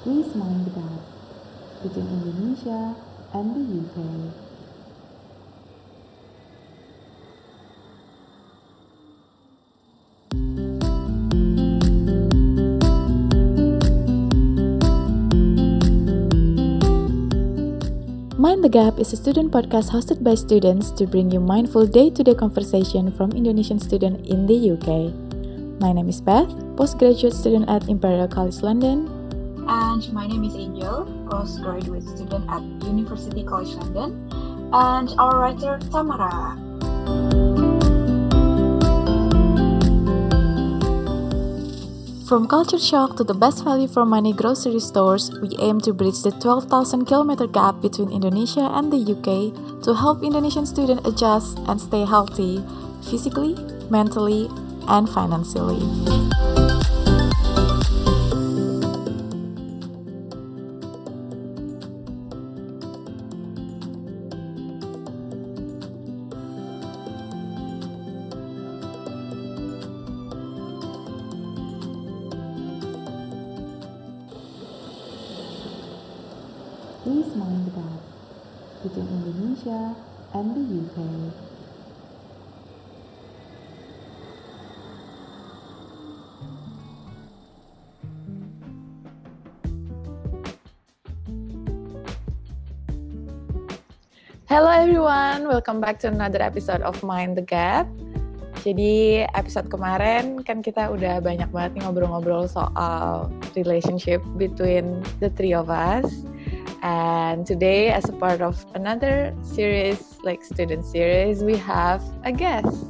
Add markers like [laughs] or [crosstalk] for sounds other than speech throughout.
Please mind the gap between Indonesia and the UK. Mind the Gap is a student podcast hosted by students to bring you mindful day-to-day conversation from Indonesian students in the UK. My name is Beth, postgraduate student at Imperial College London. And my name is Angel, postgraduate student at University College London. And our writer Tamara. From culture shock to the best value for money grocery stores, we aim to bridge the 12,000 kilometer gap between Indonesia and the UK to help Indonesian students adjust and stay healthy physically, mentally, and financially. Please mind the gap between Indonesia and the UK. Hello everyone, welcome back to another episode of Mind the Gap. Jadi episode kemarin kan kita udah banyak banget ngobrol-ngobrol soal relationship between the three of us. And today, as a part of another series, like student series, we have a guest,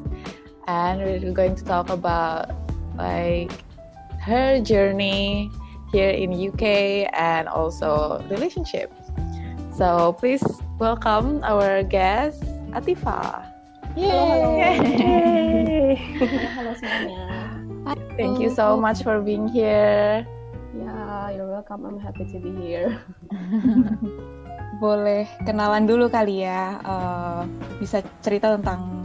and we're going to talk about like her journey here in UK and also relationship. So please welcome our guest Atifa. Yay! Halo semuanya. Thank you so much for being here. Ya, you're welcome. I'm happy to be here. [laughs] Boleh kenalan dulu kali ya. Uh, bisa cerita tentang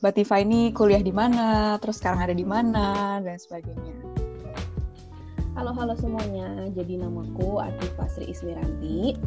Mbak Tifa ini kuliah di mana, terus sekarang ada di mana, dan sebagainya. Halo, halo semuanya. Jadi namaku Atifa Sri Ismiranti,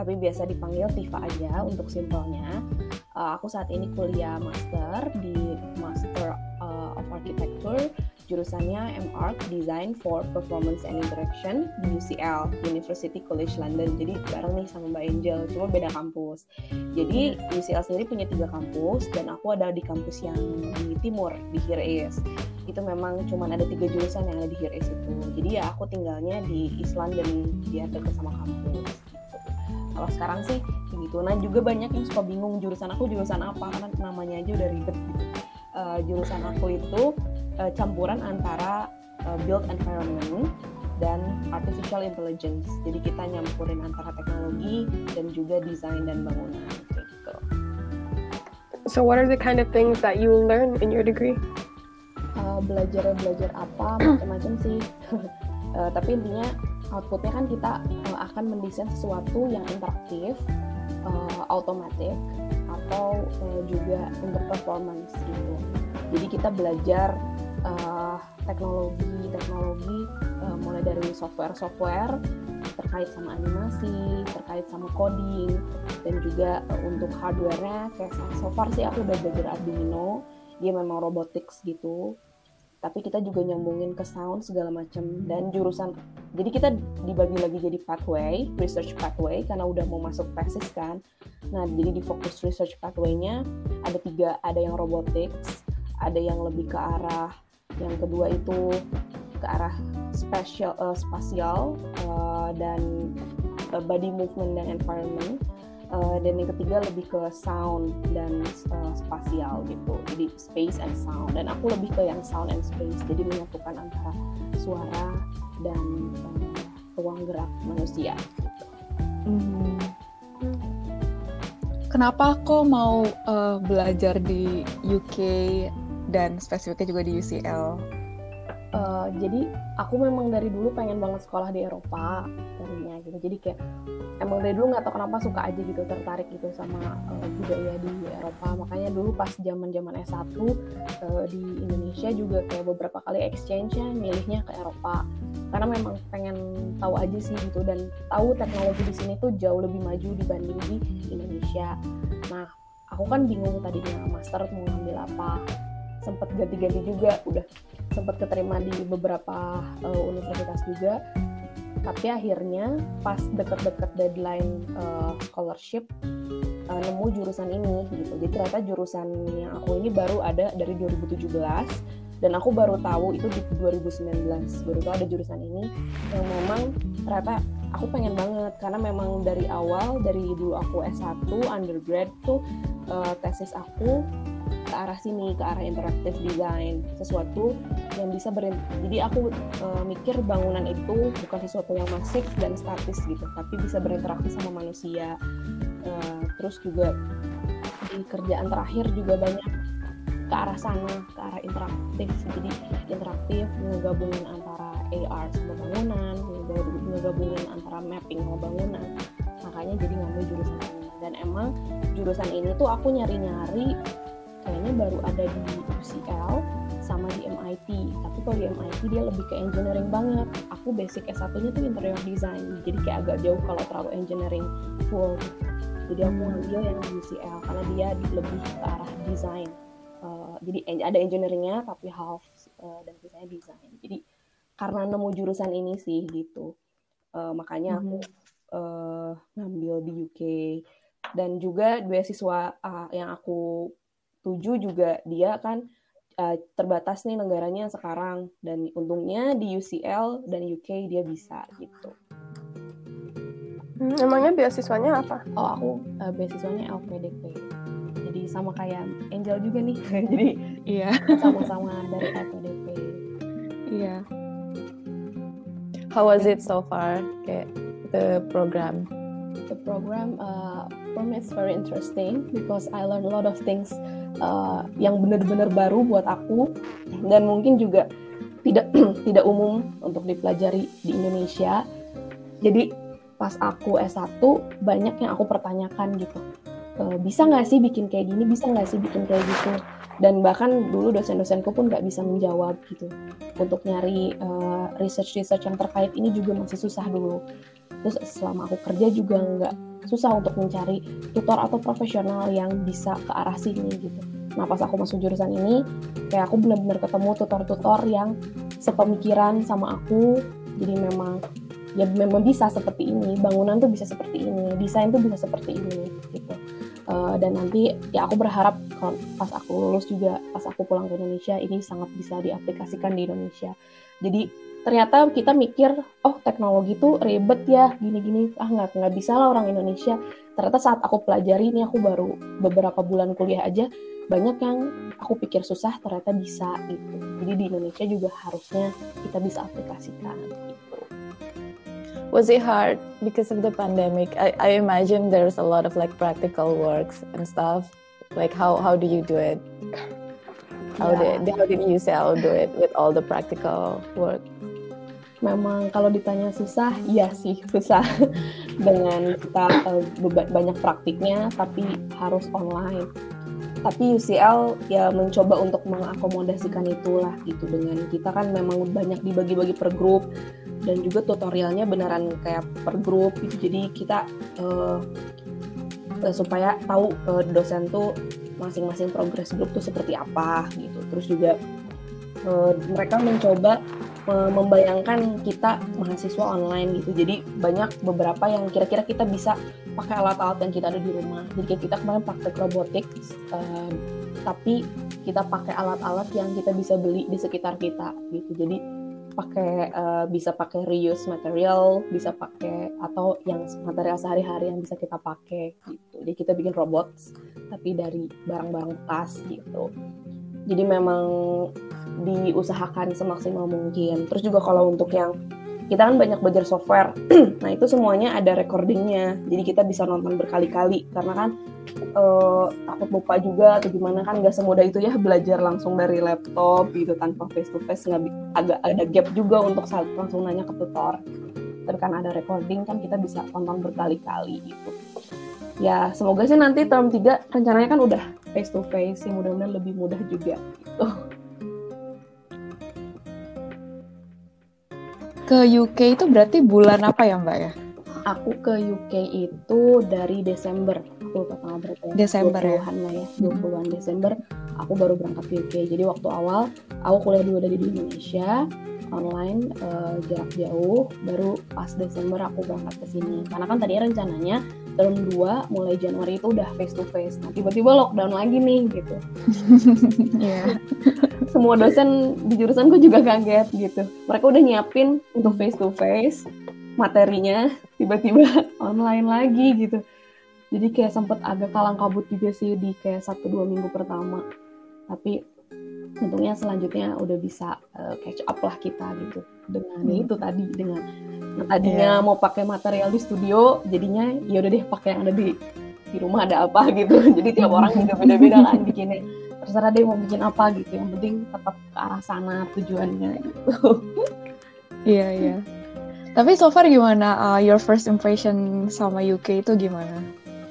tapi biasa dipanggil Tifa aja untuk simpelnya. Uh, aku saat ini kuliah master di Master uh, of Architecture jurusannya MArch Design for Performance and Interaction di UCL University College London. Jadi bareng nih sama Mbak Angel cuma beda kampus. Jadi UCL sendiri punya tiga kampus dan aku ada di kampus yang di timur di Here East itu memang cuma ada tiga jurusan yang ada di Here East itu. Jadi ya aku tinggalnya di East London dia dekat sama kampus kalau sekarang sih gitu. Nah juga banyak yang suka bingung jurusan aku jurusan apa karena namanya aja udah ribet gitu. Uh, jurusan aku itu uh, campuran antara uh, build environment dan artificial intelligence. Jadi kita nyampurin antara teknologi dan juga desain dan bangunan gitu. So what are the kind of things that you learn in your degree? Uh, belajar belajar apa [clears throat] macam-macam sih. uh, [laughs] tapi intinya outputnya kan kita uh, akan mendesain sesuatu yang interaktif, uh, otomatis atau uh, juga untuk performance gitu. Jadi kita belajar uh, teknologi teknologi uh, mulai dari software software terkait sama animasi, terkait sama coding dan juga uh, untuk hardwarenya kayak so far sih aku udah belajar Arduino, dia memang robotics gitu. Tapi kita juga nyambungin ke sound segala macam dan jurusan. Jadi kita dibagi lagi jadi pathway, research pathway karena udah mau masuk tesis kan. Nah, jadi di fokus research pathway-nya ada tiga, ada yang robotics, ada yang lebih ke arah yang kedua itu ke arah spatial uh, spasial uh, dan uh, body movement dan environment uh, dan yang ketiga lebih ke sound dan uh, spasial gitu jadi space and sound dan aku lebih ke yang sound and space jadi menyatukan antara suara dan uh, ruang gerak manusia. Hmm. Kenapa kok mau uh, belajar di UK dan spesifiknya juga di UCL? uh, jadi aku memang dari dulu pengen banget sekolah di Eropa tadinya gitu. Jadi kayak emang dari dulu nggak tahu kenapa suka aja gitu tertarik gitu sama uh, budaya di Eropa. Makanya dulu pas zaman zaman S1 uh, di Indonesia juga kayak beberapa kali exchange-nya milihnya ke Eropa. Karena memang pengen tahu aja sih gitu dan tahu teknologi di sini tuh jauh lebih maju dibanding di Indonesia. Nah aku kan bingung tadinya master mau ngambil apa sempat ganti-ganti juga udah sempat keterima di beberapa uh, universitas juga. Tapi akhirnya pas deket-deket deadline uh, scholarship uh, nemu jurusan ini gitu. Jadi ternyata jurusan yang aku ini baru ada dari 2017 dan aku baru tahu itu di 2019 baru tahu ada jurusan ini yang memang ternyata aku pengen banget karena memang dari awal dari dulu aku S1 undergrad tuh uh, tesis aku ke arah sini ke arah interactive design sesuatu yang bisa ber jadi aku uh, mikir bangunan itu bukan sesuatu yang masif dan statis gitu tapi bisa berinteraksi sama manusia uh, terus juga di kerjaan terakhir juga banyak ke arah sana ke arah interaktif jadi interaktif ngegabungin antara AR sama bangunan ngegabungin antara mapping sama bangunan makanya jadi ngambil jurusan ini. Dan emang jurusan ini tuh aku nyari-nyari kayaknya baru ada di UCL sama di MIT tapi kalau di MIT dia lebih ke engineering banget. Aku basic S1 nya tuh interior design. Jadi kayak agak jauh kalau terlalu engineering full. Jadi aku hmm. ngambil yang di UCL karena dia lebih ke arah design. Uh, jadi ada engineeringnya tapi half uh, dan sisanya design. Jadi karena nemu jurusan ini sih gitu. Uh, makanya aku uh, ngambil di UK dan juga beasiswa uh, yang aku tuju juga dia kan uh, terbatas nih negaranya sekarang dan untungnya di UCL dan UK dia bisa gitu. Hmm, emangnya beasiswanya apa? Oh aku uh, beasiswanya LPDP. Jadi sama kayak Angel juga nih. [laughs] Jadi iya sama-sama dari LPDP. Iya. How was it so far? Kayak the program? The program uh, for me it's very interesting because I learn a lot of things uh, yang benar-benar baru buat aku dan mungkin juga tidak [clears throat] tidak umum untuk dipelajari di Indonesia. Jadi pas aku S1 banyak yang aku pertanyakan gitu. E, bisa nggak sih bikin kayak gini? Bisa nggak sih bikin kayak gitu? Dan bahkan dulu dosen-dosenku pun nggak bisa menjawab gitu. Untuk nyari uh, research-research yang terkait ini juga masih susah dulu. Terus selama aku kerja juga nggak susah untuk mencari tutor atau profesional yang bisa ke arah sini gitu. Nah pas aku masuk jurusan ini, kayak aku benar-benar ketemu tutor-tutor yang sepemikiran sama aku, jadi memang ya memang bisa seperti ini, bangunan tuh bisa seperti ini, desain tuh bisa seperti ini gitu. Uh, dan nanti ya aku berharap kalau pas aku lulus juga pas aku pulang ke Indonesia ini sangat bisa diaplikasikan di Indonesia. Jadi ternyata kita mikir oh teknologi tuh ribet ya gini-gini ah nggak nggak bisa lah orang Indonesia ternyata saat aku pelajari ini aku baru beberapa bulan kuliah aja banyak yang aku pikir susah ternyata bisa gitu jadi di Indonesia juga harusnya kita bisa aplikasikan gitu. Was it hard because of the pandemic? I, I imagine there's a lot of like practical works and stuff. Like how how do you do it? How yeah. did how did you sell do it with all the practical work? Memang kalau ditanya susah, iya sih susah [laughs] dengan kita uh, banyak praktiknya tapi harus online. Tapi UCL ya mencoba untuk mengakomodasikan itulah gitu dengan kita kan memang banyak dibagi-bagi per grup dan juga tutorialnya beneran kayak per grup gitu. Jadi kita uh, supaya tahu uh, dosen tuh masing-masing progress grup tuh seperti apa gitu. Terus juga uh, mereka mencoba membayangkan kita mahasiswa online gitu. Jadi banyak beberapa yang kira-kira kita bisa pakai alat-alat yang kita ada di rumah. Jadi kita kemarin praktek robotik, uh, tapi kita pakai alat-alat yang kita bisa beli di sekitar kita gitu. Jadi pakai uh, bisa pakai reuse material, bisa pakai atau yang material sehari-hari yang bisa kita pakai gitu. Jadi kita bikin robot tapi dari barang-barang bekas gitu. Jadi memang diusahakan semaksimal mungkin. Terus juga kalau untuk yang kita kan banyak belajar software. [clears throat] nah itu semuanya ada recordingnya, jadi kita bisa nonton berkali-kali karena kan uh, takut lupa juga atau gimana kan nggak semudah itu ya belajar langsung dari laptop gitu tanpa face to face nggak agak ada gap juga untuk saat langsung nanya ke tutor. Tapi kan ada recording kan kita bisa tonton berkali-kali gitu. Ya semoga sih nanti term 3 rencananya kan udah face to face, ya mudah-mudahan lebih mudah juga gitu. Ke UK itu berarti bulan apa ya Mbak ya? Aku ke UK itu dari Desember. Aku lupa tanggal berapa ya. Desember ya? 20-an lah ya. 20-an Desember aku baru berangkat ke UK. Jadi waktu awal aku kuliah dulu dari di Indonesia online uh, jarak jauh baru pas Desember aku berangkat ke sini karena kan tadinya rencananya term 2 mulai Januari itu udah face to face. Nah tiba-tiba lockdown lagi nih gitu. [laughs] Iya. semua dosen di jurusanku juga kaget gitu. Mereka udah nyiapin untuk face to face materinya tiba-tiba [laughs] online lagi gitu. Jadi kayak sempet agak kalang kabut juga sih di kayak satu dua minggu pertama. Tapi untungnya selanjutnya udah bisa uh, catch up lah kita gitu dengan Hmm. itu tadi dengan tadinya Iya. mau pakai material di studio jadinya ya udah deh pakai yang ada di di rumah ada apa [laughs] gitu jadi tiap orang juga beda-beda kan [laughs] bikinnya terserah deh mau bikin apa gitu yang penting tetap ke arah sana tujuannya gitu Iya, iya. Tapi so far gimana uh, your first impression sama UK itu gimana?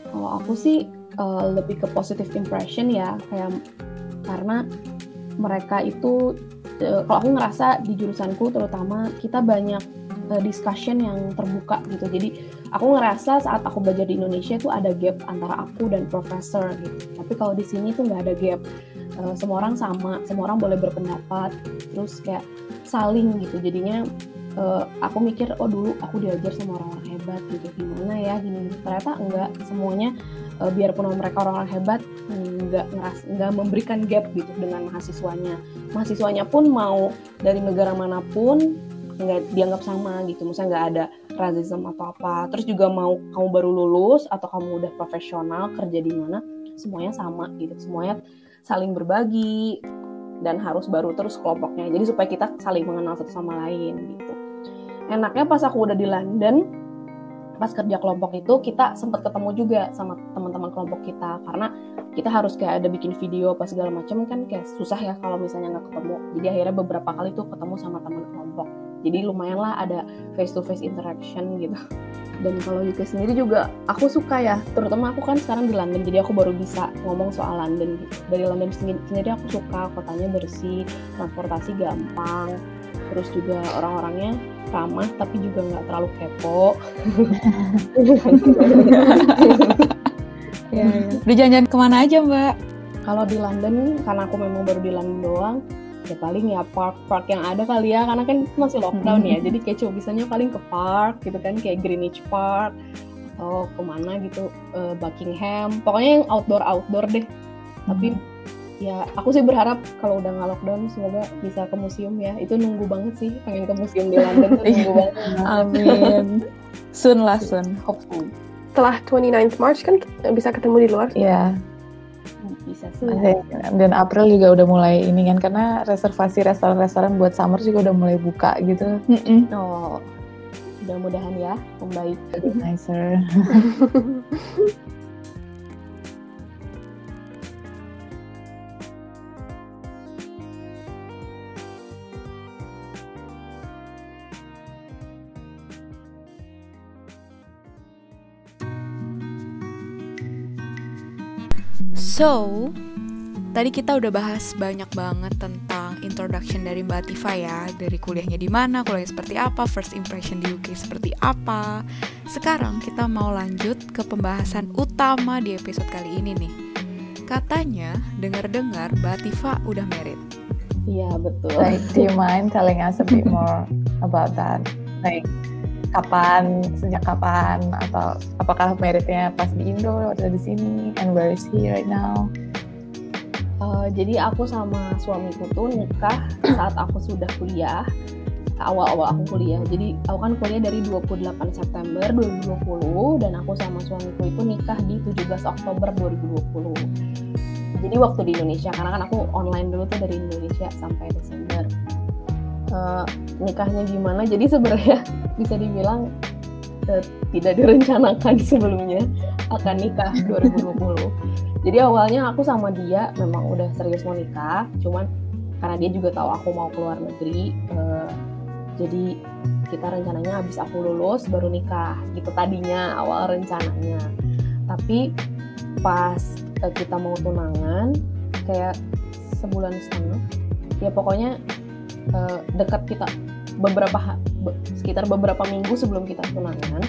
Kalau aku sih uh, lebih ke positive impression ya, kayak karena mereka itu uh, kalau aku ngerasa di jurusanku terutama kita banyak uh, discussion yang terbuka gitu. Jadi aku ngerasa saat aku belajar di Indonesia itu ada gap antara aku dan profesor gitu. Tapi kalau di sini tuh nggak ada gap. Uh, semua orang sama, semua orang boleh berpendapat. Terus kayak saling gitu. Jadinya uh, aku mikir oh dulu aku diajar sama orang-orang hebat gitu gimana ya gini ternyata enggak semuanya uh, biarpun mereka orang-orang hebat enggak ngeras enggak memberikan gap gitu dengan mahasiswanya. Mahasiswanya pun mau dari negara mana pun enggak dianggap sama gitu. Misalnya nggak ada racism atau apa. Terus juga mau kamu baru lulus atau kamu udah profesional kerja di mana semuanya sama gitu. Semuanya saling berbagi dan harus baru terus kelompoknya. Jadi supaya kita saling mengenal satu sama lain gitu. Enaknya pas aku udah di London pas kerja kelompok itu kita sempat ketemu juga sama teman-teman kelompok kita. Karena kita harus kayak ada bikin video apa segala macam kan kayak susah ya kalau misalnya nggak ketemu. Jadi akhirnya beberapa kali tuh ketemu sama teman kelompok. Jadi lumayan lah ada face to face interaction gitu. Dan kalau UK sendiri juga aku suka ya. Terutama aku kan sekarang di London jadi aku baru bisa ngomong soal London gitu. Dari London sendiri aku suka kotanya bersih transportasi gampang terus juga orang-orangnya ramah tapi juga nggak terlalu kepo. Iya. [laughs] Udah jalan-jalan ke mana aja Mbak? kalau di London karena aku memang baru di London doang ya paling ya park-park yang ada kali ya karena kan masih lockdown ya. Jadi kayak cuma bisanya paling ke park gitu kan kayak Greenwich Park atau ke mana gitu eh, Buckingham. Pokoknya yang outdoor outdoor deh. Tapi ya aku sih berharap kalau udah nggak lockdown semoga bisa ke museum ya itu nunggu banget sih pengen ke museum di London tuh [laughs] nunggu banget Amin. Soon lah, soon. hopefully Setelah 29th March kan kita bisa ketemu di luar. Iya, bisa sih dan April juga udah mulai ini kan karena reservasi restoran-restoran buat summer juga udah mulai buka gitu. Mm-mm. [laughs] oh mudah-mudahan ya membaik Nicer. [laughs] So, tadi kita udah bahas banyak banget tentang introduction dari Mbak Tifa ya, dari kuliahnya di mana, kuliah seperti apa, first impression di UK seperti apa. Sekarang kita mau lanjut ke pembahasan utama di episode kali ini nih. Katanya, dengar-dengar Mbak Tifa udah married. iya betul Like, do you mind telling us a bit more about that? Like, kapan, sejak kapan, atau apakah meritnya pas di Indo atau di sini, and where is he right now? Eh, jadi aku sama suamiku tuh nikah saat aku sudah kuliah awal-awal aku kuliah. Jadi aku kan kuliah dari 28 September 2020 dan aku sama suamiku itu nikah di 17 Oktober 2020 jadi waktu di Indonesia karena kan aku online dulu tuh dari Indonesia sampai Desember eh, nikahnya gimana. Jadi sebenarnya [laughs] bisa dibilang eh, tidak direncanakan sebelumnya akan nikah [laughs] 2020. Jadi awalnya aku sama dia memang udah serius mau nikah, cuman karena dia juga tahu aku mau keluar negeri, eh, jadi kita rencananya habis aku lulus baru nikah gitu tadinya awal rencananya. Tapi pas kita mau tunangan kayak sebulan setengah, ya pokoknya eh, dekat kita beberapa be- sekitar beberapa minggu sebelum kita tunangan.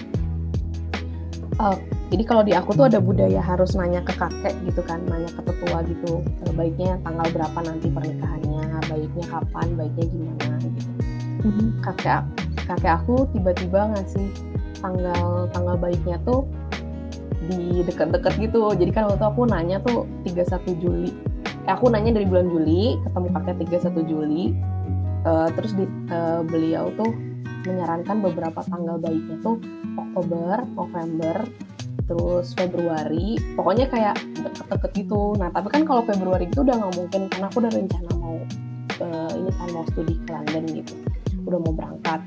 Eh, jadi kalau di aku tuh ada budaya harus nanya ke kakek gitu kan, nanya ke tetua gitu, eh, baiknya tanggal berapa nanti pernikahannya, baiknya kapan, baiknya gimana gitu. Kakek kakek aku tiba-tiba ngasih tanggal tanggal baiknya tuh di deket-deket gitu. Jadi kan waktu aku nanya tuh 31 Juli. Eh, aku nanya dari bulan Juli, ketemu kakek 31 Juli. Eh, terus di, eh, beliau tuh menyarankan beberapa tanggal baiknya tuh Oktober, November, terus Februari. Pokoknya kayak deket-deket gitu. Nah, tapi kan kalau Februari itu udah nggak mungkin karena aku udah rencana mau eh, ini kan mau studi ke London gitu. Udah mau berangkat.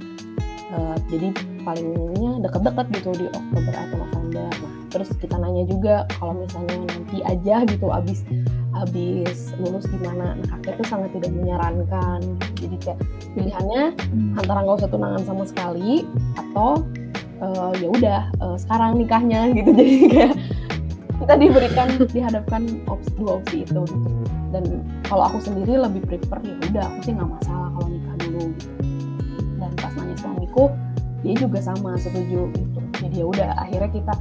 Eh, jadi palingnya deket-deket gitu di Oktober atau November. Nah, terus kita nanya juga kalau misalnya nanti aja gitu abis abis lulus gimana. Nah, kakek tuh sangat tidak menyarankan. Jadi kayak pilihannya antara nggak usah tunangan sama sekali atau eh, ya udah eh, sekarang nikahnya gitu. [laughs] Jadi kayak kita diberikan dihadapkan opsi dua opsi itu gitu. Dan kalau aku sendiri lebih prefer ya udah aku sih nggak masalah kalau nikah dulu gitu. Dan pas nanya suamiku dia juga sama setuju gitu. Jadi ya udah akhirnya kita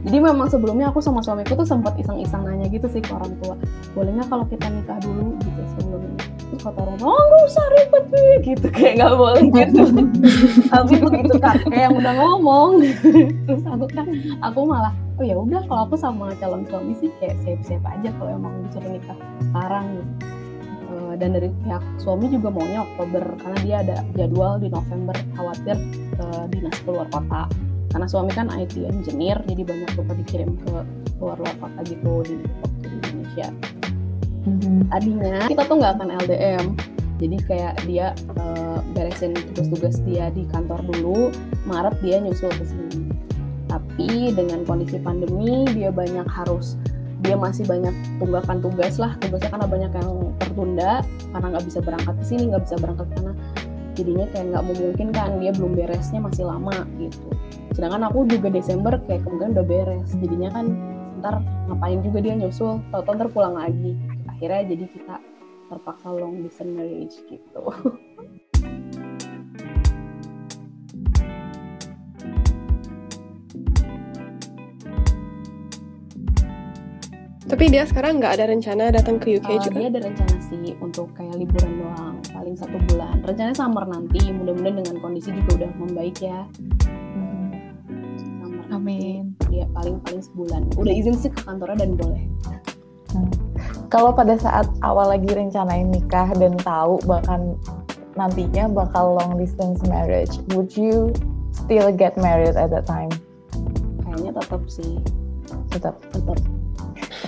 jadi memang sebelumnya aku sama suamiku tuh sempat iseng-iseng nanya gitu sih ke orang tua boleh nggak kalau kita nikah dulu gitu sebelumnya terus kata orang tua oh nggak usah ribet nih gitu kayak nggak boleh gitu. Tapi begitu kakek yang udah ngomong. Terus aku kan aku malah oh ya udah kalau aku sama calon suami sih kayak siap-siap aja kalau emang disuruh nikah sekarang. Gitu dan dari pihak suami juga maunya Oktober karena dia ada jadwal di November khawatir eh, dinas keluar kota karena suami kan IT engineer jadi banyak tuh dikirim ke luar luar kota gitu di waktu di Indonesia. Tadinya kita tuh nggak akan LDM jadi kayak dia eh, beresin tugas-tugas dia di kantor dulu Maret dia nyusul ke sini. Tapi dengan kondisi pandemi dia banyak harus dia masih banyak tunggakan tugas lah. Tugasnya karena banyak yang tertunda karena nggak bisa berangkat ke sini nggak bisa berangkat ke sana jadinya kayak nggak memungkinkan dia belum beresnya masih lama gitu. Sedangkan aku juga Desember kayak kemungkinan udah beres jadinya kan ntar ngapain juga dia nyusul tau-tau ntar pulang lagi. Akhirnya jadi kita terpaksa long distance marriage gitu [laughs] Tapi dia sekarang nggak ada rencana datang ke UK Uh, juga. dia ada rencana sih untuk kayak liburan doang paling satu bulan rencananya summer nanti mudah-mudahan dengan kondisi juga udah membaik ya Summer nanti. Amin. dia paling paling sebulan udah izin sih ke kantornya dan boleh Kalau pada saat awal lagi rencanain nikah dan tahu bahkan nantinya bakal long distance marriage, would you still get married at that time? kayaknya tetap sih Tetap. tetap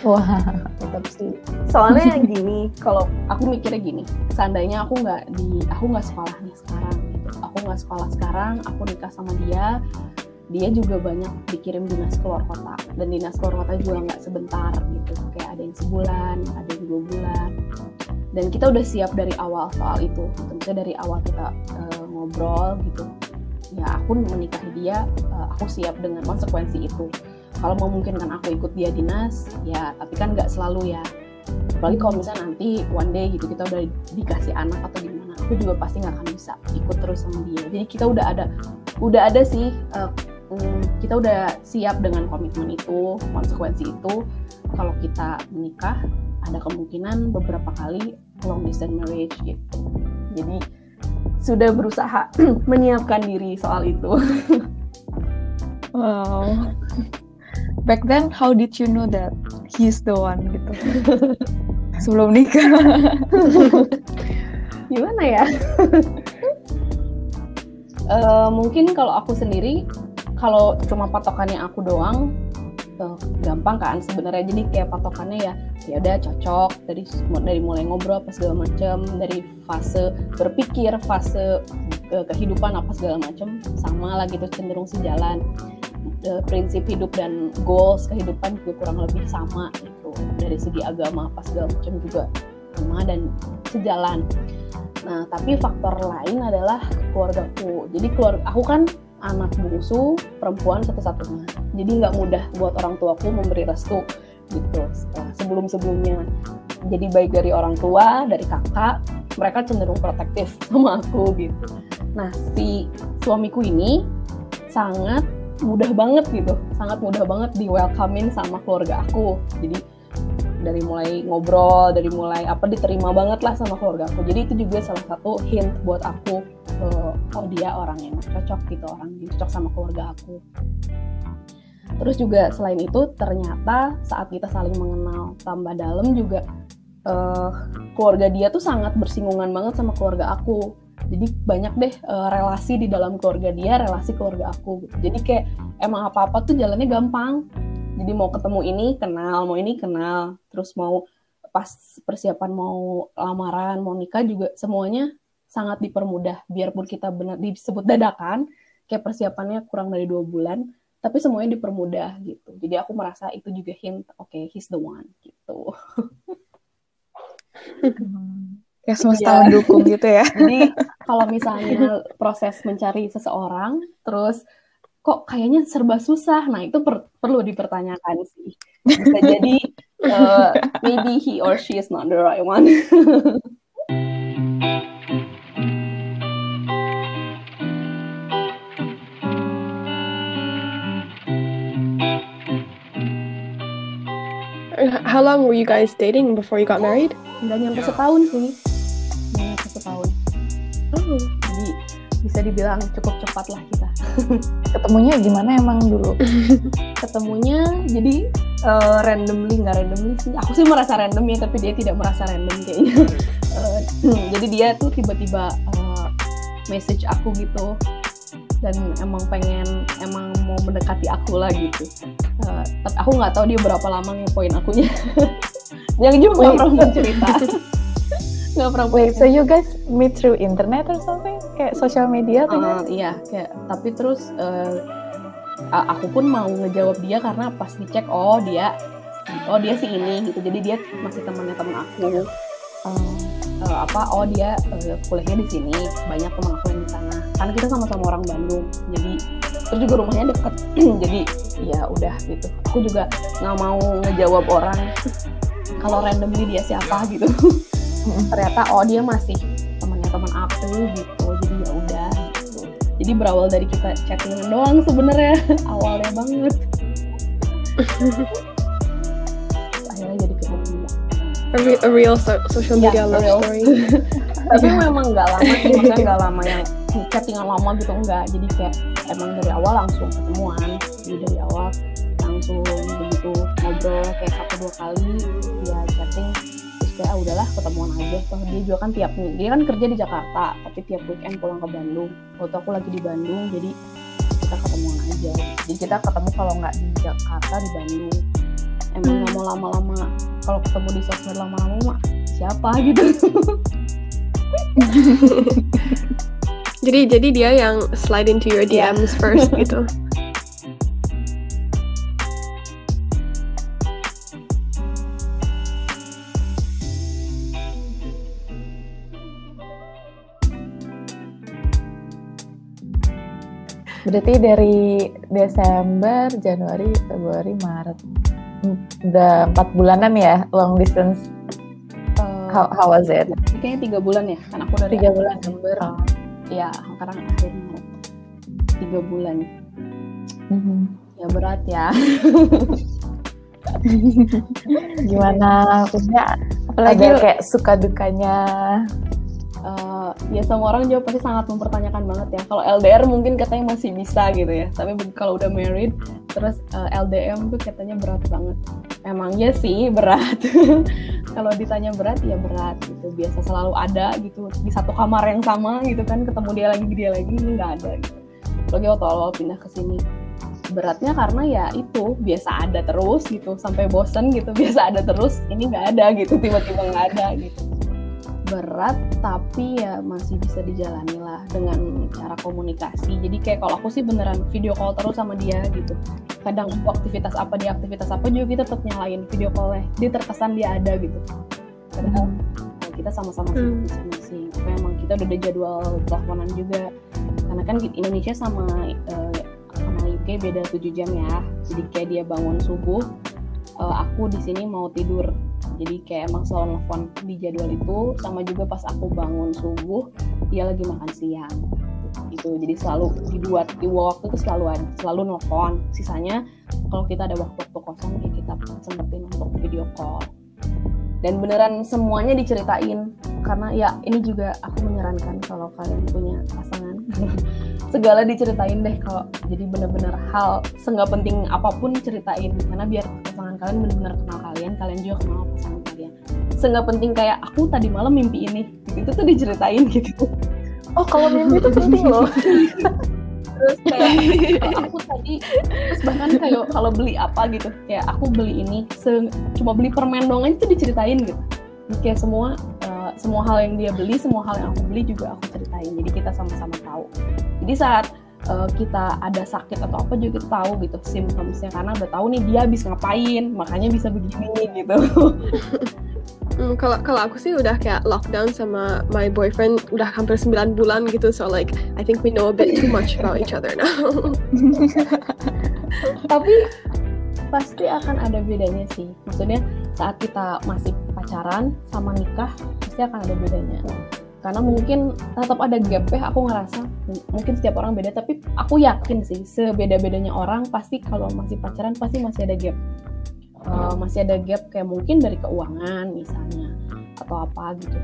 Wah. tetap sih. Soalnya gini kalau aku mikirnya gini seandainya aku nggak di aku nggak sekolah nih sekarang aku nggak sekolah sekarang aku nikah sama dia dia juga banyak dikirim dinas keluar kota. Dan dinas keluar kota juga nggak sebentar gitu. Kayak ada yang sebulan ada yang dua bulan. Dan kita udah siap dari awal soal itu. Maksudnya dari awal kita eh, ngobrol gitu. Ya aku menikahi dia eh, aku siap dengan konsekuensi itu kalau memungkinkan aku ikut dia dinas ya tapi kan nggak selalu ya. Apalagi kalau misalnya nanti one day gitu kita udah dikasih anak atau gimana aku juga pasti nggak akan bisa ikut terus sama dia. Jadi kita udah ada udah ada sih mm, kita udah siap dengan komitmen itu konsekuensi itu. Kalau kita menikah ada kemungkinan beberapa kali long distance marriage gitu. Jadi sudah berusaha [clears throat] menyiapkan diri soal itu. [laughs] Wow. Back then, how did you know that he's the one gitu? Sebelum nikah. [laughs] gimana ya Eh, mungkin kalau aku sendiri kalau cuma patokannya aku doang uh, gampang kan sebenarnya jadi kayak patokannya ya ya udah cocok dari dari mulai ngobrol apa segala macam dari fase berpikir fase uh, kehidupan apa segala macam sama lah gitu cenderung sejalan uh, prinsip hidup dan goals kehidupan juga kurang lebih sama gitu. Dari segi agama apa segala macam juga sama dan sejalan. Nah tapi faktor lain adalah keluargaku. Jadi keluarga aku kan anak bungsu perempuan satu-satunya. Jadi nggak mudah buat orang tuaku memberi restu gitu sebelum sebelumnya jadi baik dari orang tua dari kakak mereka cenderung protektif [laughs] sama aku gitu. Nah si suamiku ini sangat mudah banget gitu sangat mudah banget di welcomein sama keluarga aku. Jadi dari mulai ngobrol, dari mulai apa diterima banget lah sama keluarga aku. Jadi itu juga salah satu hint buat aku uh, oh dia orang yang cocok gitu orang yang cocok sama keluarga aku. Terus juga selain itu ternyata saat kita saling mengenal tambah dalam juga uh, keluarga dia tuh sangat bersinggungan banget sama keluarga aku jadi banyak deh uh, relasi di dalam keluarga dia relasi keluarga aku. Jadi kayak emang apa apa tuh jalannya gampang. Jadi mau ketemu ini kenal mau ini kenal. Terus mau pas persiapan mau lamaran mau nikah juga semuanya sangat dipermudah. Biarpun kita benar disebut dadakan kayak persiapannya kurang dari dua bulan tapi semuanya dipermudah gitu. Jadi aku merasa itu juga hint oke okay, he's the one gitu [laughs] ya semesta ya. mendukung gitu ya [laughs] jadi kalau misalnya proses mencari seseorang terus kok kayaknya serba susah nah itu per perlu dipertanyakan sih bisa jadi uh, [laughs] maybe he or she is not the right one [laughs] How long were you guys dating before you got married? Nggak nyampe setahun sih. Bisa dibilang cukup cepat lah kita. [laughs] Ketemunya gimana emang dulu? [laughs] Ketemunya jadi uh, randomly nggak randomly sih. Aku sih merasa random ya, tapi dia tidak merasa random kayaknya. uh, [laughs] jadi dia tuh tiba-tiba uh, message aku gitu dan emang pengen emang mau mendekati aku lah gitu uh, tapi aku nggak tahu dia berapa lama ngepoin akunya yang juga nggak pernah cerita nggak pernah wait so you guys meet through internet or something kayak social media uh, iya kayak tapi terus uh, aku pun mau ngejawab dia karena pas dicek oh dia oh dia sih ini gitu. Jadi dia masih temannya teman aku. Uh, uh, apa oh dia uh, kuliahnya di sini banyak teman aku yang di sana. Karena kita sama-sama orang Bandung jadi terus juga rumahnya deket. [clears throat] Jadi ya udah gitu. Aku juga nggak mau ngejawab orang kalau randomly dia siapa gitu. [laughs] Ternyata oh dia masih temannya teman aku gitu jadi berawal dari kita chattingan doang sebenarnya. [laughs] Awalnya banget. Akhirnya jadi ketemu a, re a real so social media yeah, love real. story. [laughs] Tapi memang nggak lama sih maksudnya [laughs] nggak lama yang chattingan lama gitu enggak jadi kayak emang dari awal langsung ketemuan. Jadi dari awal langsung begitu ngobrol kayak satu dua kali udahlah ketemuan aja. Toh dia juga kan tiap dia kan kerja di Jakarta tapi tiap weekend pulang ke Bandung. Waktu aku lagi di Bandung jadi kita ketemuan aja. Jadi kita ketemu kalau nggak di Jakarta di Bandung. Emang nggak mau lama-lama kalau ketemu di sosmed lama-lama mah siapa gitu? [laughs] Jadi jadi dia yang slide into your DMs yeah. first gitu [laughs] Berarti dari Desember, Januari, Februari, Maret, udah empat bulanan ya long distance. Uh, how, how was it? Kayaknya tiga bulan ya, kan aku dari tiga bulan Desember. Uh, ya, sekarang akhir Maret. Tiga bulan. Mm-hmm. Ya berat ya. [laughs] Gimana? Maksudnya apalagi ada kayak suka dukanya uh, ya semua orang juga pasti sangat mempertanyakan banget ya. Kalau LDR mungkin katanya masih bisa gitu ya, tapi kalau udah married terus uh, eh, LDM tuh katanya berat banget. Emangnya sih berat. [laughs] kalau ditanya berat ya berat gitu. Biasa selalu ada gitu di satu kamar yang sama gitu kan, ketemu dia lagi dia lagi ini nggak ada gitu. Lagi waktu awal pindah ke sini. beratnya karena ya itu biasa ada terus gitu sampai bosen gitu [laughs] biasa ada terus ini nggak ada gitu tiba-tiba nggak ada gitu berat tapi ya masih bisa dijalani lah dengan cara komunikasi. Jadi kayak kalau aku sih beneran video call terus sama dia gitu. Kadang aku aktivitas apa dia aktivitas apa juga kita tetap nyalain video callnya. Dia terkesan dia ada gitu. Padahal nah, kita sama-sama Hmm. sibuk masing-masing Tapi emang kita udah ada jadwal teleponan juga. Karena kan Indonesia sama eh, sama UK beda 7 jam ya. Jadi kayak dia bangun subuh eh, aku di sini mau tidur. Jadi kayak emang selalu nelfon di jadwal itu sama juga pas aku bangun subuh dia lagi makan siang. Gitu. Jadi selalu di di waktu itu selalu selalu nelfon. Sisanya kalau kita ada waktu-waktu kosong ya kita sempetin untuk video call dan beneran semuanya diceritain. Karena ya ini juga aku menyarankan kalau kalian punya pasangan. [laughs] Segala diceritain deh kalau jadi bener-bener hal seenggak penting apa pun ceritain. Karena biar pasangan kalian bener-bener kenal kalian kalian juga kenal pasangan kalian. Seenggak penting kayak aku tadi malam mimpi ini. Gitu itu tuh diceritain gitu. Oh kalau mimpi itu penting loh. [laughs] terus kayak [laughs] aku tadi terus bahkan kayak kalau beli apa gitu kayak aku beli ini se- cuma beli permen doang aja tuh diceritain gitu. Kayak semua eh, semua hal yang dia beli semua hal yang aku beli juga aku ceritain jadi kita sama-sama tahu. Jadi saat eh, kita ada sakit atau apa juga kita tahu gitu symptomsnya karena udah tahu nih dia habis ngapain makanya bisa begini gitu [laughs] Hmm, kalau kalau aku sih udah kayak lockdown sama my boyfriend udah hampir 9 bulan gitu so like I think we know a bit too much about each other now. [laughs] tapi pasti akan ada bedanya sih. Maksudnya saat kita masih pacaran sama nikah pasti akan ada bedanya. Karena mungkin tetap ada gap ya aku ngerasa mungkin setiap orang beda tapi aku yakin sih sebeda-bedanya orang pasti kalau masih pacaran pasti masih ada gap Uh, masih ada gap kayak mungkin dari keuangan misalnya atau apa gitu.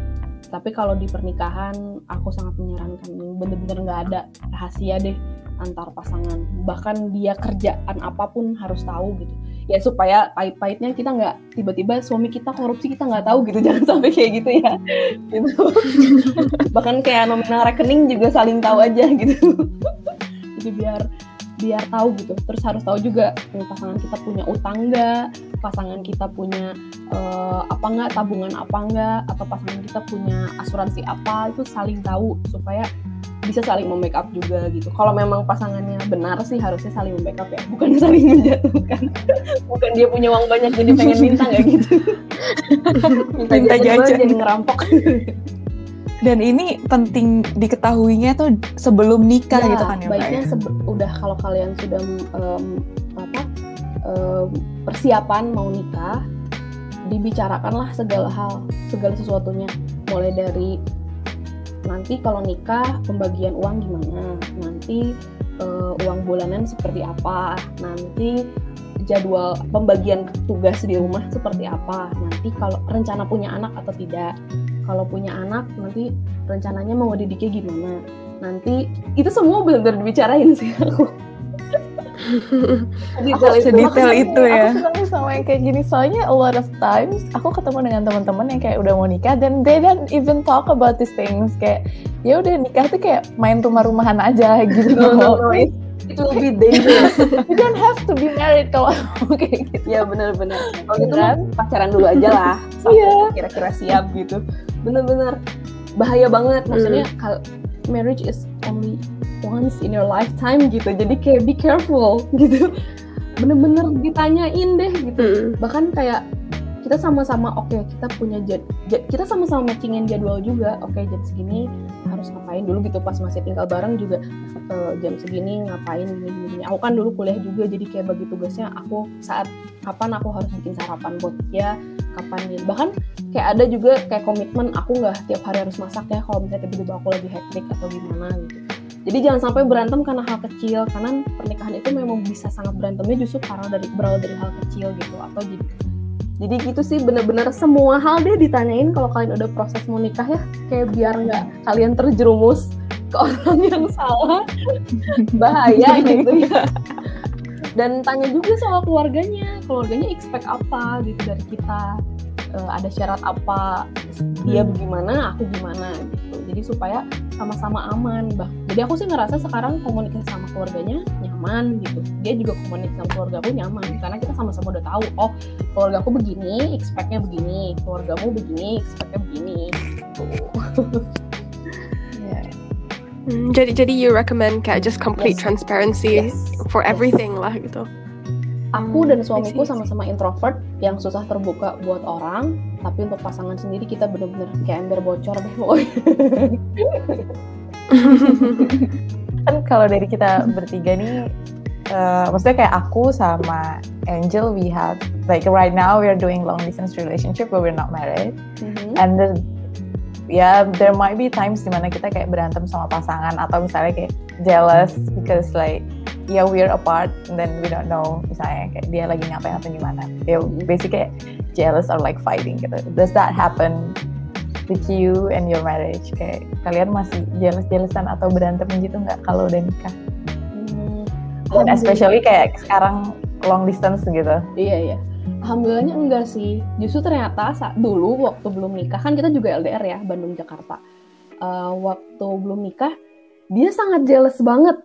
Tapi kalau di pernikahan aku sangat menyarankan bener-bener nggak ada rahasia deh antar pasangan. Bahkan dia kerjaan apa pun harus tahu gitu. Ya supaya pahit-pahitnya kita nggak tiba-tiba suami kita korupsi kita nggak tahu gitu. [laughs] Jangan sampai kayak gitu ya. Gitu. Bahkan kayak nominal rekening juga saling tahu aja gitu. [laughs] Jadi biar biar tahu gitu terus harus tahu juga eh, pasangan kita punya utang nggak pasangan kita punya eh, apa nggak tabungan apa nggak atau pasangan kita punya asuransi apa itu saling tahu supaya bisa saling membackup juga gitu. Kalau memang pasangannya benar sih harusnya saling membackup ya, bukan [laughs] saling menjatuhkan. bukan dia punya uang banyak jadi pengen minta nggak gitu. [laughs] minta, Minta jajan jajan. jadi ngerampok. Dan ini penting diketahuinya tuh sebelum nikah Ya, gitu kan ya baiknya ya? udah kalau kalian sudah em, apa em, persiapan mau nikah dibicarakanlah segala hal segala sesuatunya. Mulai dari nanti kalau nikah pembagian uang gimana? Nanti eh, uang bulanan seperti apa? Nanti jadwal pembagian tugas di rumah seperti apa? Nanti kalau rencana punya anak atau tidak kalau punya anak nanti rencananya mau didiknya gimana nanti itu semua benar-benar dibicarain sih aku [laughs] Sedetail itu. Sedetail itu ya. Aku senang sama yang kayak gini soalnya a lot of times aku ketemu dengan teman-teman yang kayak udah mau nikah dan they don't even talk about these things kayak ya udah nikah tuh kayak main rumah-rumahan aja [laughs] gitu. no, no, no, it, it will be dangerous [laughs] You don't have to be married kalau kayak gitu. ya benar-benar kalau gitu Kan? pacaran dulu aja lah [laughs] sampai Iya. kira-kira siap gitu bener-bener bahaya banget maksudnya Hmm. kalau marriage is only once in your lifetime gitu jadi kayak be careful [laughs] gitu bener-bener ditanyain deh gitu Mm. bahkan kayak kita sama-sama oke kita punya jad, jad- kita sama-sama matchingin jadwal juga oke jam segini harus ngapain dulu gitu pas masih tinggal bareng juga eh, jam segini ngapain gini, gini. aku kan dulu kuliah juga jadi kayak bagi tugasnya aku saat kapan aku harus bikin sarapan buat dia kapan ini bahkan kayak ada juga kayak komitmen aku nggak tiap hari harus masak ya kalau misalnya tiba-tiba aku lagi hektik atau gimana gitu jadi jangan sampai berantem karena hal kecil karena pernikahan itu memang bisa sangat berantemnya justru karena dari berawal dari hal kecil gitu atau jadi gitu sih bener-bener semua hal deh ditanyain kalau kalian udah proses mau nikah ya. Kayak biar nggak kalian terjerumus ke orang yang salah. [laughs] Bahaya gitu ya. Dan tanya juga soal keluarganya. Keluarganya expect apa gitu dari kita uh, ada syarat apa dia bagaimana aku gimana gitu jadi supaya sama-sama aman bah jadi aku sih ngerasa sekarang komunikasi sama keluarganya nyaman gitu dia juga komunikasi sama keluarga aku nyaman karena kita sama-sama udah tahu oh keluarga aku begini expectnya begini keluargamu begini expectnya begini gitu. Yeah. Hmm, jadi jadi you recommend kayak just complete Yes. transparency Yes. for Yes. everything lah gitu. Aku dan suamiku sama-sama introvert yang susah terbuka buat orang, tapi untuk pasangan sendiri kita bener-bener kayak ember bocor deh pokoknya. [laughs] kan kalau dari kita bertiga nih uh, maksudnya kayak aku sama Angel we have like right now we are doing long distance relationship but we're not married. And the, ya there might be times di mana kita kayak berantem sama pasangan atau misalnya kayak jealous because like ya we're apart and then we don't know misalnya kayak dia lagi ngapain atau gimana ya basically kayak jealous or like fighting gitu does that happen with you and your marriage kayak kalian masih jealous-jealousan atau berantem gitu nggak kalau udah nikah Hmm, dan especially kayak sekarang long distance gitu Iya iya. Alhamdulillahnya enggak sih. Justru ternyata saat dulu waktu belum nikah kan kita juga LDR ya Bandung Jakarta. Eh, waktu belum nikah dia sangat jealous banget.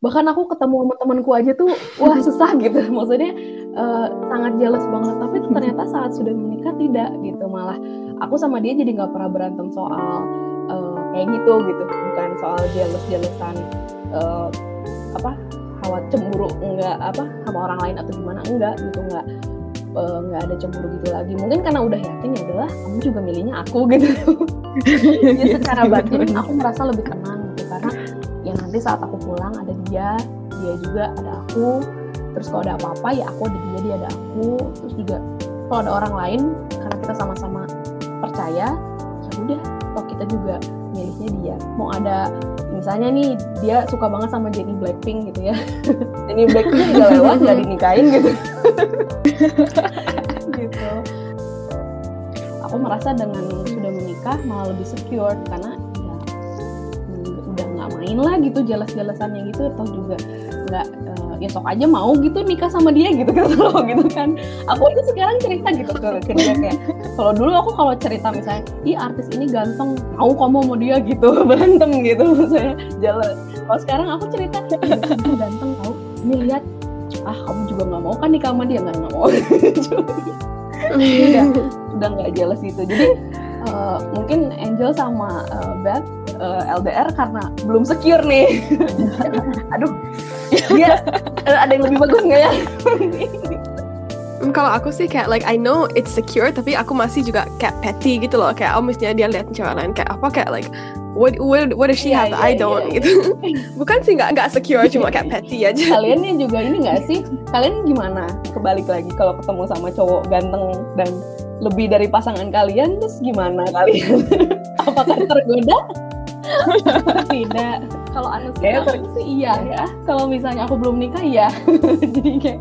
Bahkan aku ketemu sama temanku aja tuh wah susah gitu. [laughs] Maksudnya eh, sangat jealous banget. Tapi ternyata saat sudah menikah tidak gitu. Malah aku sama dia jadi nggak pernah berantem soal eh, kayak gitu gitu. Bukan soal jealous jealousan eh, apa khawatir cemburu enggak apa sama orang lain atau gimana enggak gitu enggak eh, nggak ada cemburu gitu lagi. Mungkin karena udah yakin ya adalah kamu juga milihnya aku [laughs] gitu. Jadi secara batin aku merasa lebih tenang gitu karena ya nanti saat aku pulang ada dia dia juga ada aku. Terus kalau ada apa-apa ya aku ada dia dia ada aku. Terus juga kalau ada orang lain karena kita sama-sama percaya ya udah toh kita juga milihnya dia. Mau ada misalnya nih dia suka banget sama Jennie Blackpink gitu ya. [laughs] Jennie Blackpink juga lewat nggak dinikahin gitu [laughs] [laughs] gitu. Aku merasa dengan sudah menikah malah lebih secure karena ya udah nggak main lah gitu jelas-jelasannya gitu atau juga nggak eh, ya sok aja mau gitu nikah sama dia gitu kan [laughs] loh gitu kan. Aku aja sekarang cerita gitu ke, ke kayak kalau dulu aku kalau cerita misalnya ih artis ini ganteng mau kamu mau dia gitu [laughs] berantem gitu saya jalan kalau sekarang aku cerita "Ih, dia ganteng tau ini lihat ah kamu juga nggak mau kan nikah sama dia? Nggak nggak mau. [laughs] Udah udah nggak jelas gitu. Jadi eh, mungkin Angel sama eh, Beth eh, LDR karena belum secure nih. [laughs] Aduh dia ada yang lebih bagus nggak ya [laughs] Hmm, Kalau aku sih kayak like I know it's secure tapi aku masih juga kayak petty gitu loh. Kayak oh misalnya dia lihat cewek lain kayak apa kayak like what what what does she Iya, have? that I iya, don't iya, gitu. [laughs] bukan sih nggak nggak secure cuma kayak petty [laughs] aja. Kalian nih juga ini nggak sih? Kalian gimana? Kebalik lagi kalau ketemu sama cowok ganteng dan lebih dari pasangan kalian terus gimana kalian? [laughs] Apakah tergoda? Tidak. Kalau anu sih iya ya. Kalau misalnya aku belum nikah iya. Jadi kayak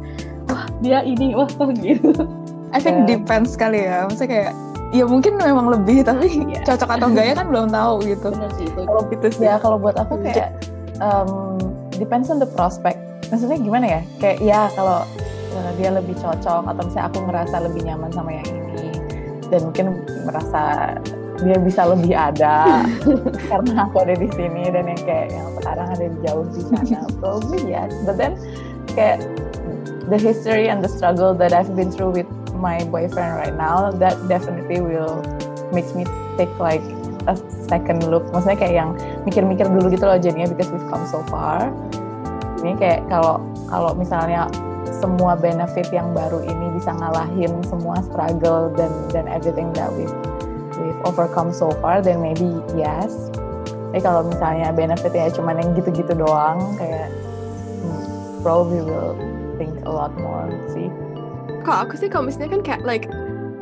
dia ini wah oh, gitu I think Ya. depends kali ya. Maksudnya kayak ya mungkin memang lebih tapi Iya. cocok atau enggaknya kan belum tahu gitu. bener sih itu kalau Gitu sih. ya kalau buat aku kayak um, depends on the prospect maksudnya gimana ya kayak ya kalau uh, dia lebih cocok atau misalnya aku ngerasa lebih nyaman sama yang ini dan mungkin merasa dia bisa lebih ada [laughs] karena aku ada di sini dan yang kayak yang sekarang ada di jauh di sana probably yes but then kayak the history and the struggle that I've been through with my boyfriend right now that definitely will makes me take like a second look. Maksudnya kayak yang mikir-mikir dulu gitu loh jadinya because we've come so far. Ini kayak kalau kalau misalnya semua benefit yang baru ini bisa ngalahin semua struggle dan dan everything that we've we've overcome so far then maybe yes. Tapi kalau misalnya benefitnya cuman yang gitu-gitu doang kayak hmm, probably will a lot more aku sih kalau misalnya kan kayak like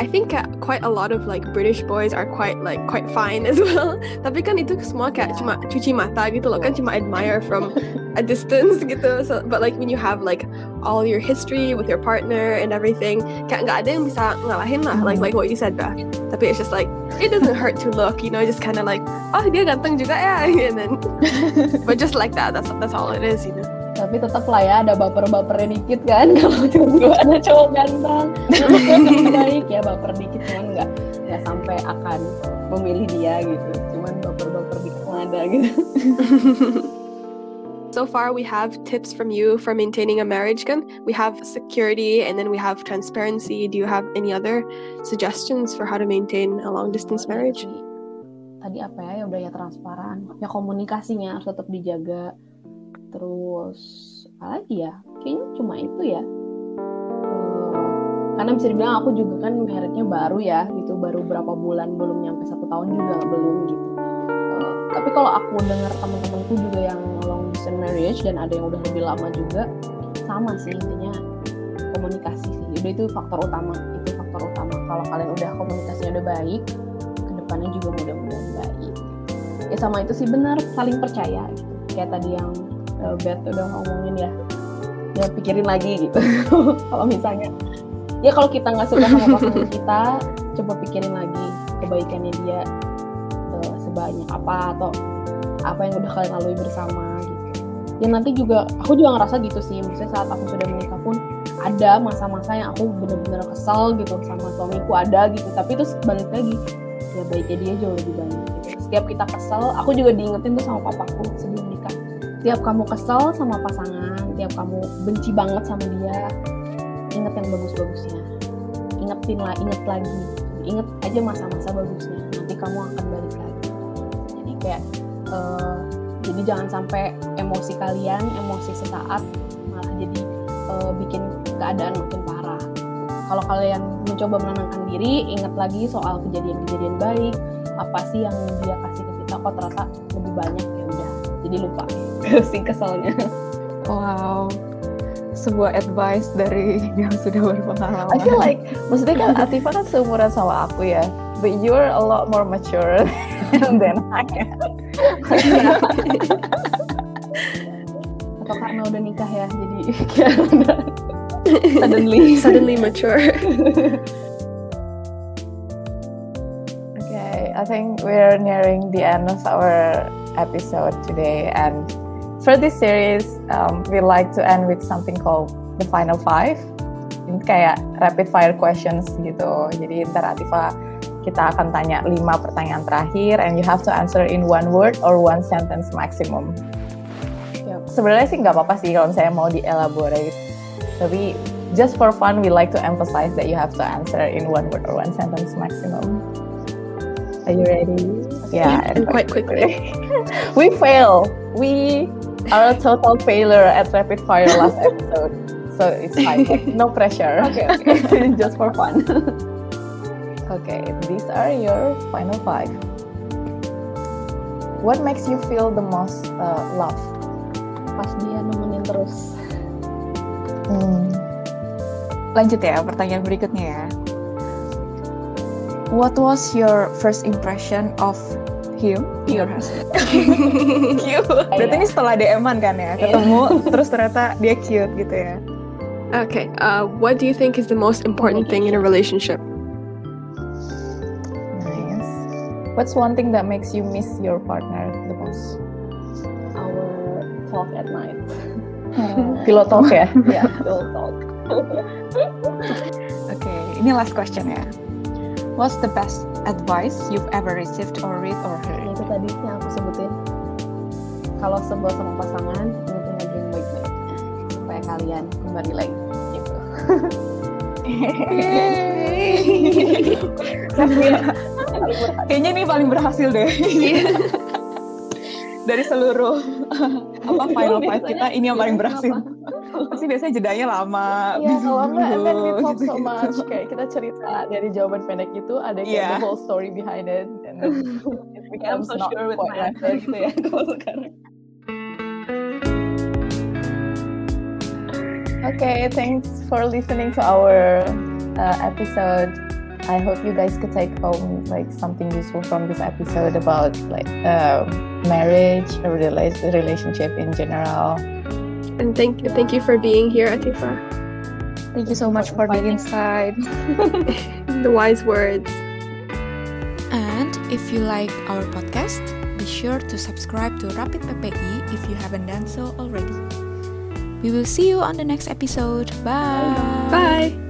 I think kayak quite a lot of like British boys are quite like quite fine [laughs] as well. Tapi kan itu semua kayak Yeah. cuma cuci mata gitu loh kan cuma admire from a distance [laughs] gitu. So, but like when you have like all your history with your partner and everything, kayak nggak ada yang bisa ngalahin lah. Like like what you said bah. Tapi it's just like it doesn't hurt to look, you know, just kind of like oh dia ganteng juga ya, [laughs] and then but just like that. That's that's all it is, you know. Tapi tetap lah ya ada baper-bapernya dikit kan [laughs] kalau tiba-tiba ada cowok ganteng [laughs] baik ya baper dikit cuman nggak nggak sampai akan memilih dia gitu cuman baper-baper dikit ada gitu [laughs] So far, we have tips from you for maintaining a marriage. Kan? We have security and then we have transparency. Do you have any other suggestions for how to maintain a long distance marriage? Tadi- tadi apa ya ya udah ya transparan ya komunikasinya harus tetap dijaga terus apa lagi ya? Kayaknya cuma itu ya. Eh, karena bisa dibilang aku juga kan meritnya baru ya gitu. Baru berapa bulan belum nyampe satu tahun juga belum gitu. Eh, tapi kalau aku dengar teman-temanku juga yang long distance marriage dan ada yang udah lebih lama juga sama sih intinya komunikasi sih. Udah itu faktor utama itu faktor utama. Kalau kalian udah komunikasinya udah baik ke depannya juga mudah-mudahan baik. Ya sama itu sih benar saling percaya gitu. Kayak tadi yang uh, Beth udah ngomongin ya pikirin lagi gitu. [laughs] Kalau misalnya ya kalau kita nggak suka sama pasangan kita coba pikirin lagi kebaikannya dia eh, sebanyak apa atau apa yang udah kalian lalui bersama gitu. Ya nanti juga aku juga ngerasa gitu sih maksudnya saat aku sudah menikah pun ada masa-masa yang aku bener-bener kesel gitu sama suamiku ada gitu. Tapi terus balik lagi ya baiknya dia jauh lebih banyak gitu. setiap kita kesel aku juga diingetin tuh sama papaku sebelum nikah. Tiap kamu kesel sama pasangan tiap kamu benci banget sama dia inget yang bagus-bagusnya. Ingetin lah inget lagi. Inget aja masa-masa bagusnya nanti kamu akan balik lagi. Jadi kayak eh, jadi jangan sampai emosi kalian emosi sesaat malah jadi eh, bikin keadaan makin parah. Kalau kalian mencoba menenangkan diri ingat lagi soal kejadian-kejadian baik apa sih yang dia kasih ke kita kok ternyata lebih banyak? Ya udah jadi lupa [laughs] si keselnya Wow, sebuah advice dari [laughs] yang sudah berpengalaman. I feel like maksudnya kan Atifa kan seumuran sama aku ya, but you're a lot more mature [laughs] than I am. atau karena udah nikah ya jadi kayak udah [laughs] suddenly Suddenly mature. Okay, I think we're nearing the end of our episode today, and for this series, um, we like to end with something called the final five. Ini kayak rapid fire questions gitu. Jadi ntar Atifa kita akan tanya lima pertanyaan terakhir, and you have to answer in one word or one sentence maximum. Yap. Sebenarnya sih nggak apa-apa sih kalau saya mau dielaborate, tapi just for fun, we like to emphasize that you have to answer in one word or one sentence maximum. Are you ready? Yeah, and quite quickly. [laughs] we fail. We a total failure at rapid fire last episode. So it's fine. No pressure. okay okay [laughs] just for fun [laughs] Okay, these are your final five. What makes you feel the most uh, love? pas dia nemenin terus Hmm. Lanjut ya, pertanyaan berikutnya ya. What was your first impression of him, your husband? cute. Berarti ini setelah DM-an kan ya, ketemu terus ternyata dia cute gitu ya. Okay. Uh, what do you think is the most important thing in a relationship? Nice. What's one thing that makes you miss your partner the most? our talk at night Pillow talk ya? [laughs] ya pillow talk Oke, ini last question ya. What's the best advice you've ever received or read or heard? itu tadi yang aku sebutin kalau sebel sama pasangan ingetin lagi yang baik-baik supaya kalian kembali lagi gitu [laughs] Kayaknya ini paling berhasil deh. [laughs] Dari seluruh apa final five kita ini yang paling berhasil. Pasti biasanya jedanya lama. Iya, kalau enggak, and then we talk so gitu. much. Kayak kita cerita dari jawaban pendek itu, ada kayak Iya. the whole story behind it. And then it [laughs] I'm becomes so not sure with my answer it. gitu ya kalau sekarang Okay, thanks for listening to our uh, episode. I hope you guys could take home like something useful from this episode about like uh, marriage or rela- relationship in general. And thank you, thank you for being here, Atifa. Thank you so much for being inside. [laughs] The wise words. And if you like our podcast, be sure to subscribe to Rapid PPI if you haven't done so already. We will see you on the next episode. Bye. Bye.